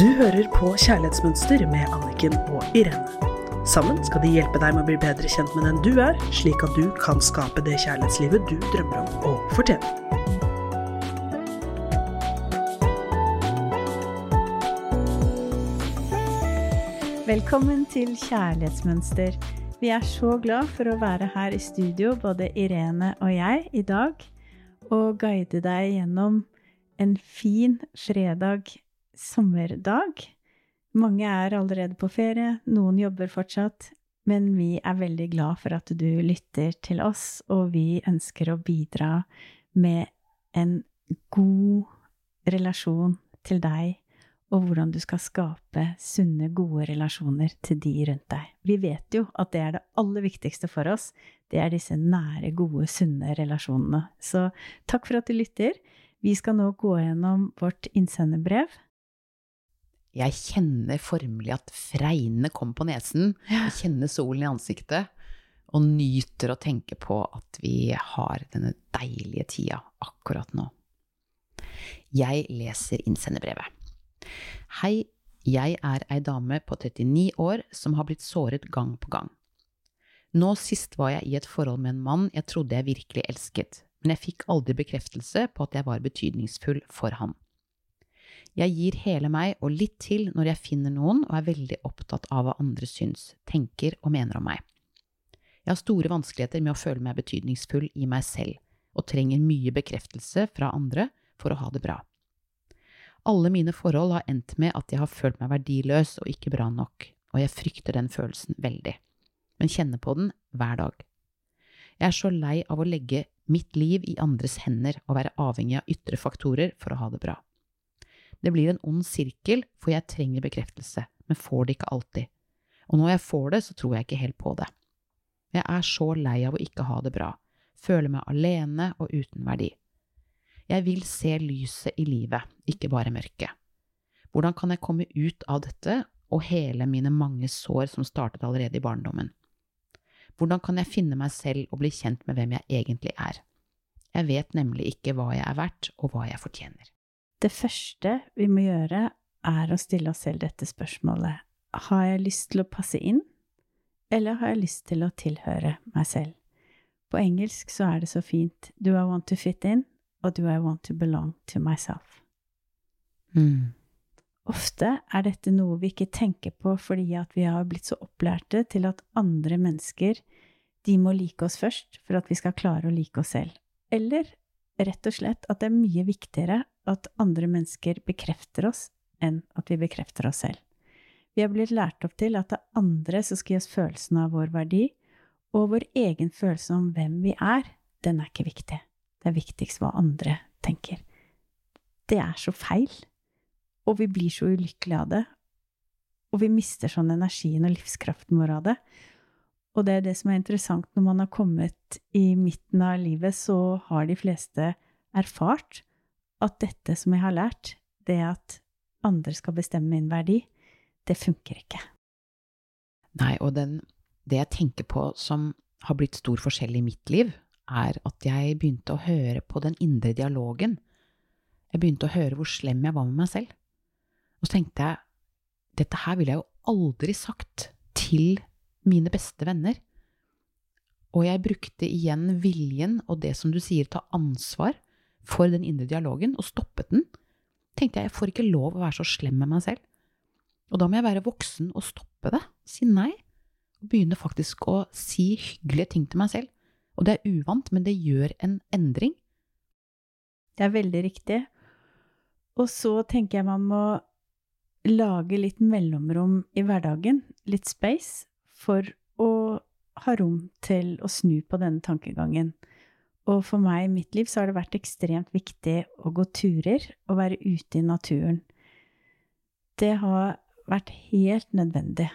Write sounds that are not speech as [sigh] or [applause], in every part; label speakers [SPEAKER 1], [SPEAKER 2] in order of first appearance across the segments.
[SPEAKER 1] Du hører på Kjærlighetsmønster med Anniken og Irene. Sammen skal de hjelpe deg med å bli bedre kjent med den du er, slik at du kan skape det kjærlighetslivet du drømmer om å fortjene.
[SPEAKER 2] Velkommen til Kjærlighetsmønster. Vi er så glad for å være her i studio, både Irene og jeg, i dag, og guide deg gjennom en fin fredag sommerdag. Mange er allerede på ferie, noen jobber fortsatt, men vi er veldig glad for at du lytter til oss, og vi ønsker å bidra med en god relasjon til deg og hvordan du skal skape sunne, gode relasjoner til de rundt deg. Vi vet jo at det er det aller viktigste for oss. Det er disse nære, gode, sunne relasjonene. Så takk for at du lytter. Vi skal nå gå gjennom vårt innsenderbrev.
[SPEAKER 3] Jeg kjenner formelig at fregnene kommer på nesen. Jeg kjenner solen i ansiktet. Og nyter å tenke på at vi har denne deilige tida akkurat nå. Jeg leser innsenderbrevet. Hei, jeg er ei dame på 39 år som har blitt såret gang på gang. Nå sist var jeg i et forhold med en mann jeg trodde jeg virkelig elsket, men jeg fikk aldri bekreftelse på at jeg var betydningsfull for han. Jeg gir hele meg og litt til når jeg finner noen og er veldig opptatt av hva andre syns, tenker og mener om meg. Jeg har store vanskeligheter med å føle meg betydningsfull i meg selv, og trenger mye bekreftelse fra andre for å ha det bra. Alle mine forhold har endt med at jeg har følt meg verdiløs og ikke bra nok, og jeg frykter den følelsen veldig, men kjenner på den hver dag. Jeg er så lei av å legge mitt liv i andres hender og være avhengig av ytre faktorer for å ha det bra. Det blir en ond sirkel, for jeg trenger bekreftelse, men får det ikke alltid, og når jeg får det, så tror jeg ikke helt på det. Jeg er så lei av å ikke ha det bra, føler meg alene og uten verdi. Jeg vil se lyset i livet, ikke bare mørket. Hvordan kan jeg komme ut av dette og hele mine mange sår som startet allerede i barndommen? Hvordan kan jeg finne meg selv og bli kjent med hvem jeg egentlig er? Jeg vet nemlig ikke hva jeg er verdt, og hva jeg fortjener.
[SPEAKER 2] Det første vi må gjøre, er å stille oss selv dette spørsmålet. Har jeg lyst til å passe inn, eller har jeg lyst til å tilhøre meg selv? På engelsk så er det så fint Do I want to fit in, og do I want to belong to myself?
[SPEAKER 3] Mm.
[SPEAKER 2] Ofte er dette noe vi ikke tenker på fordi at vi har blitt så opplærte til at andre mennesker, de må like oss først for at vi skal klare å like oss selv. Eller rett og slett at det er mye viktigere at andre mennesker bekrefter oss, enn at vi bekrefter oss selv. Vi har blitt lært opp til at det er andre som skal gi oss følelsen av vår verdi, og vår egen følelse om hvem vi er, den er ikke viktig. Det er viktigst hva andre tenker. Det er så feil. Og vi blir så ulykkelige av det. Og vi mister sånn energien og livskraften vår av det. Og det er det som er interessant når man har kommet i midten av livet, så har de fleste erfart at dette som jeg har lært, det at andre skal bestemme min verdi, det funker ikke.
[SPEAKER 3] Nei, og den, det jeg tenker på som har blitt stor forskjell i mitt liv, er at jeg begynte å høre på den indre dialogen. Jeg begynte å høre hvor slem jeg var med meg selv. Og så tenkte jeg, dette her ville jeg jo aldri sagt til mine beste venner. Og jeg brukte igjen viljen og det som du sier, ta ansvar for den indre dialogen, og stoppet den. Tenkte jeg, jeg får ikke lov å være så slem med meg selv. Og da må jeg være voksen og stoppe det, si nei, og begynne faktisk å si hyggelige ting til meg selv. Og det er uvant, men det gjør en endring.
[SPEAKER 2] Det er veldig riktig. Og så tenker jeg man må lage litt mellomrom i hverdagen, litt space, for å ha rom til å snu på denne tankegangen. Og for meg i mitt liv så har det vært ekstremt viktig å gå turer og være ute i naturen. Det har vært helt nødvendig,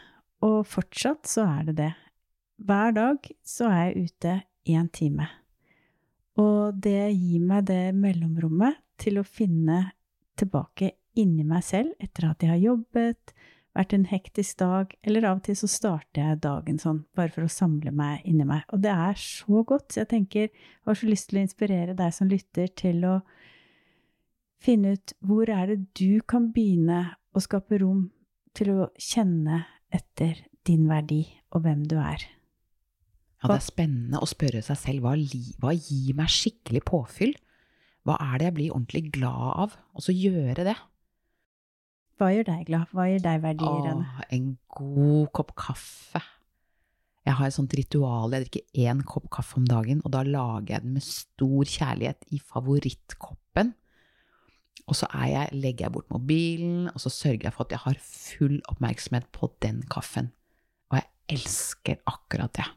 [SPEAKER 2] og fortsatt så er det det. Hver dag så er jeg ute én time. Og det gir meg det mellomrommet til å finne tilbake inni meg selv etter at jeg har jobbet, vært en hektisk dag, eller av og til så starter jeg dagen sånn, bare for å samle meg inni meg. Og det er så godt, så jeg tenker, jeg har så lyst til å inspirere deg som lytter, til å finne ut hvor er det du kan begynne å skape rom til å kjenne etter din verdi og hvem du er.
[SPEAKER 3] Ja, det er spennende å spørre seg selv hva, hva gir meg skikkelig påfyll? Hva er det jeg blir ordentlig glad av? Og så gjøre det.
[SPEAKER 2] Hva gjør deg glad? Hva gjør deg verdi,
[SPEAKER 3] Åh, en god kopp kaffe. Jeg har et sånt ritual. Jeg drikker én kopp kaffe om dagen, og da lager jeg den med stor kjærlighet i favorittkoppen. Og så jeg, legger jeg bort mobilen, og så sørger jeg for at jeg har full oppmerksomhet på den kaffen. Og jeg elsker akkurat det.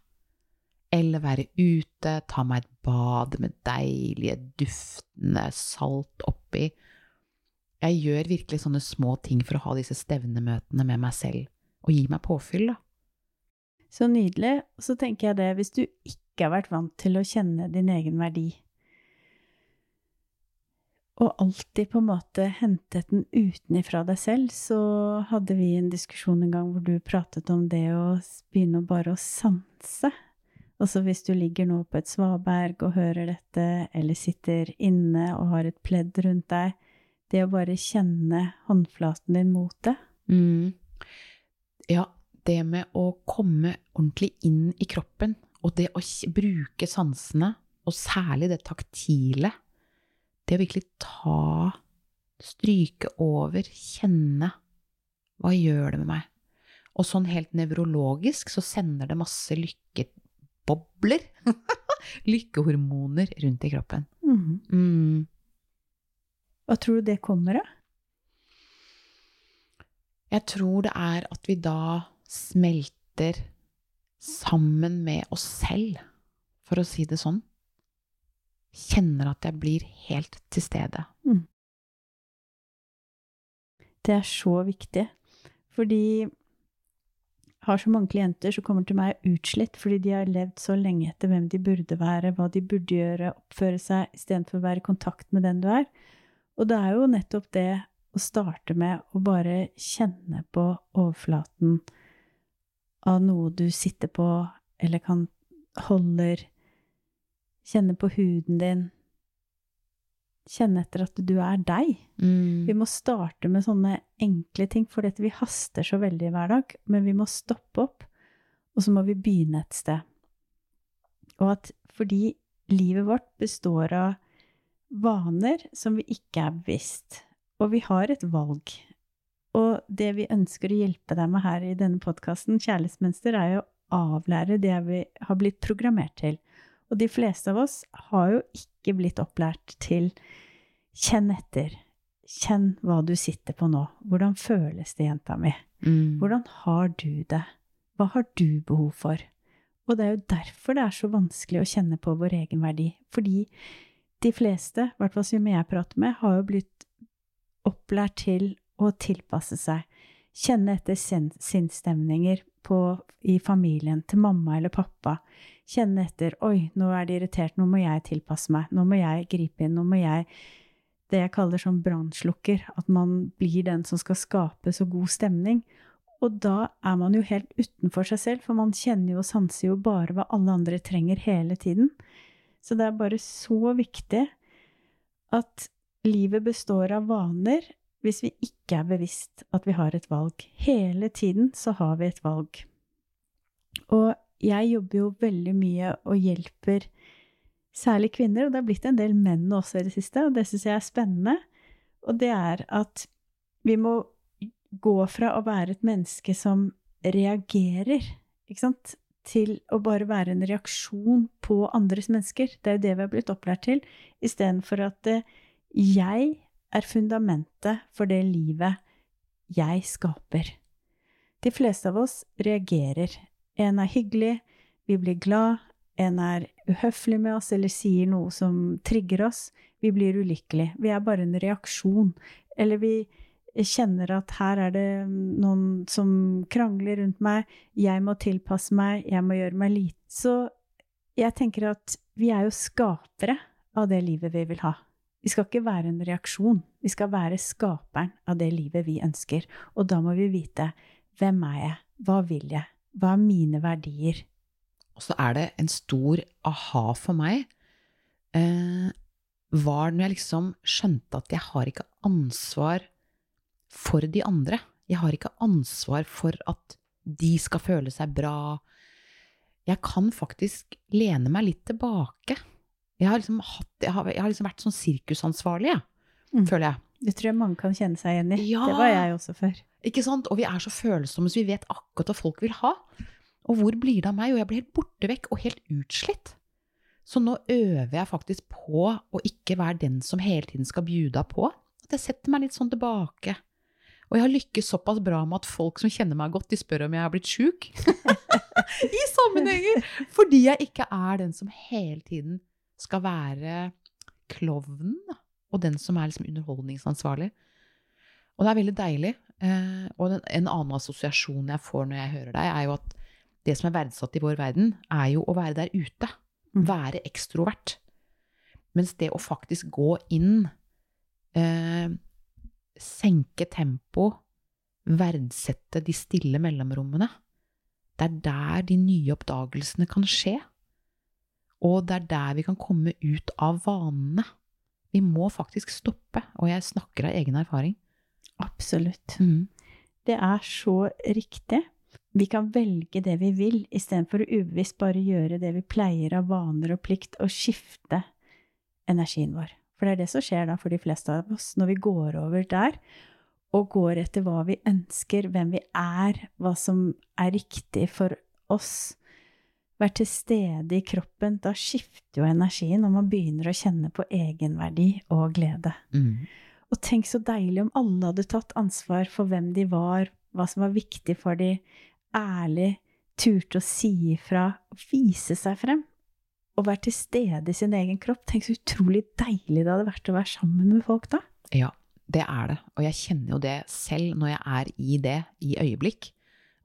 [SPEAKER 3] Eller være ute, ta meg et bad med deilige, duftende salt oppi. Jeg gjør virkelig sånne små ting for å ha disse stevnemøtene med meg selv, og gi meg påfyll, da.
[SPEAKER 2] Så nydelig. Så tenker jeg det, hvis du ikke har vært vant til å kjenne din egen verdi, og alltid på en måte hentet den utenifra deg selv, så hadde vi en diskusjon en gang hvor du pratet om det å begynne bare å sanse. Altså hvis du ligger nå på et svaberg og hører dette, eller sitter inne og har et pledd rundt deg, det å bare kjenne håndflaten din mot det.
[SPEAKER 3] Mm. Ja, det med å komme ordentlig inn i kroppen, og det å bruke sansene, og særlig det taktile, det å virkelig ta, stryke over, kjenne Hva gjør det med meg? Og sånn helt nevrologisk så sender det masse lykkebobler. [laughs] Lykkehormoner rundt i kroppen.
[SPEAKER 2] Mm.
[SPEAKER 3] Mm.
[SPEAKER 2] Hva tror du det kommer av?
[SPEAKER 3] Jeg tror det er at vi da smelter sammen med oss selv, for å si det sånn. Kjenner at jeg blir helt til stede.
[SPEAKER 2] Mm. Det er så viktig, fordi jeg har så mange klienter som kommer til meg utslitt fordi de har levd så lenge etter hvem de burde være, hva de burde gjøre, oppføre seg, istedenfor å være i kontakt med den du er. Og det er jo nettopp det å starte med å bare kjenne på overflaten av noe du sitter på eller kan holder, kjenne på huden din, kjenne etter at du er deg.
[SPEAKER 3] Mm.
[SPEAKER 2] Vi må starte med sånne enkle ting, for vi haster så veldig hver dag, men vi må stoppe opp, og så må vi begynne et sted. Og at fordi livet vårt består av vaner som vi ikke er bevisst, og vi har et valg. Og det vi ønsker å hjelpe deg med her i denne podkasten, Kjærlighetsmønster, er jo å avlære det vi har blitt programmert til. Og de fleste av oss har jo ikke blitt opplært til kjenn etter. Kjenn hva du sitter på nå. Hvordan føles det, jenta mi?
[SPEAKER 3] Mm.
[SPEAKER 2] Hvordan har du det? Hva har du behov for? Og det er jo derfor det er så vanskelig å kjenne på vår egen verdi. Fordi de fleste, i hvert fall som jeg prater med, har jo blitt opplært til å tilpasse seg. Kjenne etter sin- sinnsstemninger i familien, til mamma eller pappa. Kjenne etter 'oi, nå er de irritert, nå må jeg tilpasse meg', 'nå må jeg gripe inn', 'nå må jeg' Det jeg kaller som brannslukker, at man blir den som skal skape så god stemning. Og da er man jo helt utenfor seg selv, for man kjenner jo og sanser jo bare hva alle andre trenger hele tiden. Så det er bare så viktig at livet består av vaner hvis vi ikke er bevisst at vi har et valg. Hele tiden så har vi et valg. Og jeg jobber jo veldig mye og hjelper særlig kvinner, og det har blitt en del menn også i det siste, og det syns jeg er spennende. Og det er at vi må gå fra å være et menneske som reagerer, ikke sant, til å bare være en reaksjon på andres mennesker. Det er jo det vi har blitt opplært til, istedenfor at eh, jeg er fundamentet for det livet jeg skaper. De fleste av oss reagerer. En er hyggelig, vi blir glad, en er uhøflig med oss eller sier noe som trigger oss. Vi blir ulykkelig. Vi er bare en reaksjon. Eller vi kjenner at her er det noen som krangler rundt meg, jeg må tilpasse meg, jeg må gjøre meg lite. Så jeg tenker at vi er jo skapere av det livet vi vil ha. Vi skal ikke være en reaksjon, vi skal være skaperen av det livet vi ønsker. Og da må vi vite hvem er jeg, hva vil jeg, hva er mine verdier?
[SPEAKER 3] Og så er det en stor aha for meg, eh, var når jeg liksom skjønte at jeg har ikke ansvar for de andre. Jeg har ikke ansvar for at de skal føle seg bra. Jeg kan faktisk lene meg litt tilbake. Jeg har liksom, hatt, jeg har, jeg har liksom vært sånn sirkusansvarlig, jeg,
[SPEAKER 2] Mm.
[SPEAKER 3] føler jeg.
[SPEAKER 2] Det tror jeg mange kan kjenne seg igjen i.
[SPEAKER 3] Ja.
[SPEAKER 2] Det var jeg også før.
[SPEAKER 3] Ikke sant? Og vi er så følsomme, så vi vet akkurat hva folk vil ha. Og hvor blir det av meg? Og jeg blir helt borte vekk og helt utslitt. Så nå øver jeg faktisk på å ikke være den som hele tiden skal bjuda på. At jeg setter meg litt sånn tilbake. Og jeg har lykkes såpass bra med at folk som kjenner meg godt, de spør om jeg har blitt sjuk. [laughs] I sammenhenger! Fordi jeg ikke er den som hele tiden skal være klovnen, og den som er liksom underholdningsansvarlig. Og det er veldig deilig. Eh, og en annen assosiasjon jeg får når jeg hører deg, er jo at det som er verdsatt i vår verden, er jo å være der ute.
[SPEAKER 2] Mm.
[SPEAKER 3] Være ekstrovert. Mens det å faktisk gå inn, eh, senke tempo, verdsette de stille mellomrommene, det er der de nye oppdagelsene kan skje. Og det er der vi kan komme ut av vanene. Vi må faktisk stoppe, og jeg snakker av egen erfaring.
[SPEAKER 2] Absolutt.
[SPEAKER 3] Mm.
[SPEAKER 2] Det er så riktig. Vi kan velge det vi vil, istedenfor å ubevisst bare gjøre det vi pleier av vaner og plikt, og skifte energien vår. For det er det som skjer da for de fleste av oss, når vi går over der og går etter hva vi ønsker, hvem vi er, hva som er riktig for oss. Vær til stede i kroppen. Da skifter jo energien, og man begynner å kjenne på egenverdi og glede.
[SPEAKER 3] Mm.
[SPEAKER 2] Og tenk så deilig om alle hadde tatt ansvar for hvem de var, hva som var viktig for de, ærlig turte å si ifra, vise seg frem, og være til stede i sin egen kropp. Tenk så utrolig deilig det hadde vært å være sammen med folk da.
[SPEAKER 3] Ja, det er det. Og jeg kjenner jo det selv når jeg er i det i øyeblikk.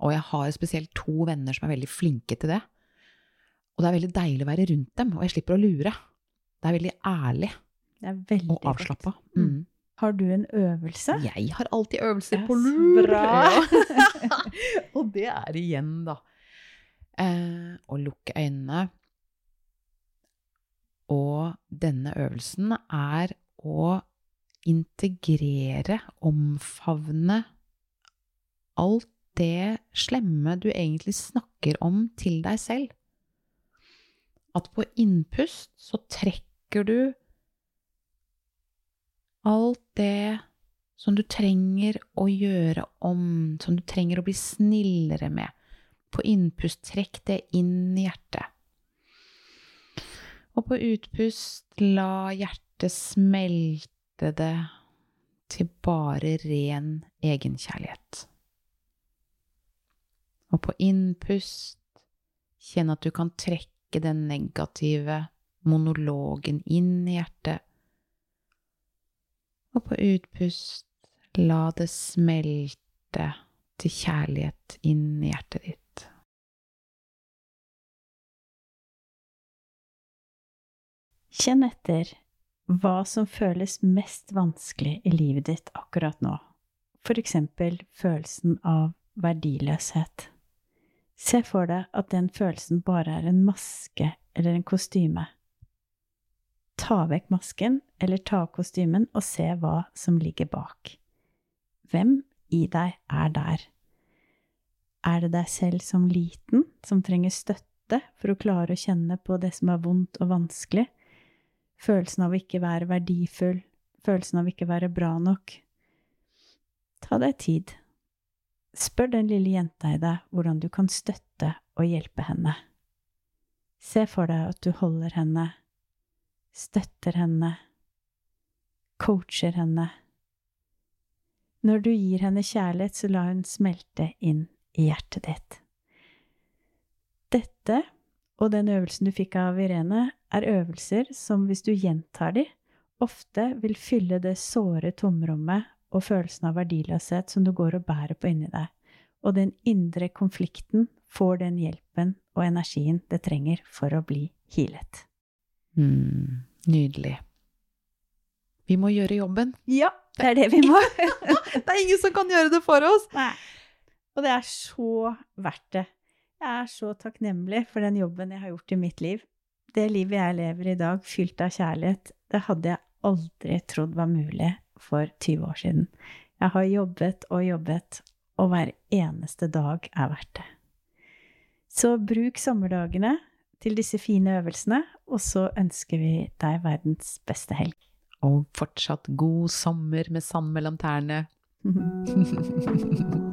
[SPEAKER 3] Og jeg har spesielt to venner som er veldig flinke til det. Og det er veldig deilig å være rundt dem, og jeg slipper å lure. Det er veldig ærlig
[SPEAKER 2] Det er veldig
[SPEAKER 3] og avslappa.
[SPEAKER 2] Mm.
[SPEAKER 3] Mm.
[SPEAKER 2] Har du en øvelse?
[SPEAKER 3] Jeg har alltid øvelser
[SPEAKER 2] yes,
[SPEAKER 3] på lur!
[SPEAKER 2] bra. [laughs]
[SPEAKER 3] Og det er igjen, da, eh, å lukke øynene. Og denne øvelsen er å integrere, omfavne alt det slemme du egentlig snakker om til deg selv. At på innpust så trekker du alt det som du trenger å gjøre om, som du trenger å bli snillere med. På innpust, trekk det inn i hjertet. Og på utpust, la hjertet smelte det til bare ren egenkjærlighet. Og på innpust, kjenn at du kan trekke den negative monologen inn i hjertet. Og på utpust, la det smelte til kjærlighet inn i hjertet ditt.
[SPEAKER 2] Kjenn etter hva som føles mest vanskelig i livet ditt akkurat nå. For eksempel følelsen av verdiløshet. Se for deg at den følelsen bare er en maske eller en kostyme. Ta vekk masken eller ta av kostymen og se hva som ligger bak. Hvem i deg er der? Er det deg selv som liten, som trenger støtte for å klare å kjenne på det som er vondt og vanskelig? Følelsen av å ikke være verdifull, følelsen av ikke være bra nok. Ta deg tid. Spør den lille jenta i deg hvordan du kan støtte og hjelpe henne. Se for deg at du holder henne, støtter henne, coacher henne. Når du gir henne kjærlighet, så la hun smelte inn i hjertet ditt. Dette og den øvelsen du fikk av Irene, er øvelser som hvis du gjentar de, ofte vil fylle det såre tomrommet og følelsen av verdiløshet som du går og bærer på inni deg. Og den indre konflikten får den hjelpen og energien det trenger for å bli healet.
[SPEAKER 3] Mm, nydelig. Vi må gjøre jobben.
[SPEAKER 2] Ja, det er det vi må. [laughs]
[SPEAKER 3] Det er ingen som kan gjøre det for oss!
[SPEAKER 2] Nei. Og det er så verdt det. Jeg er så takknemlig for den jobben jeg har gjort i mitt liv. Det livet jeg lever i dag, fylt av kjærlighet, det hadde jeg aldri trodd var mulig for 20 år siden. Jeg har jobbet og jobbet, og hver eneste dag er verdt det. Så bruk sommerdagene til disse fine øvelsene, og så ønsker vi deg verdens beste helg.
[SPEAKER 3] Og fortsatt god sommer med sand mellom tærne. [laughs]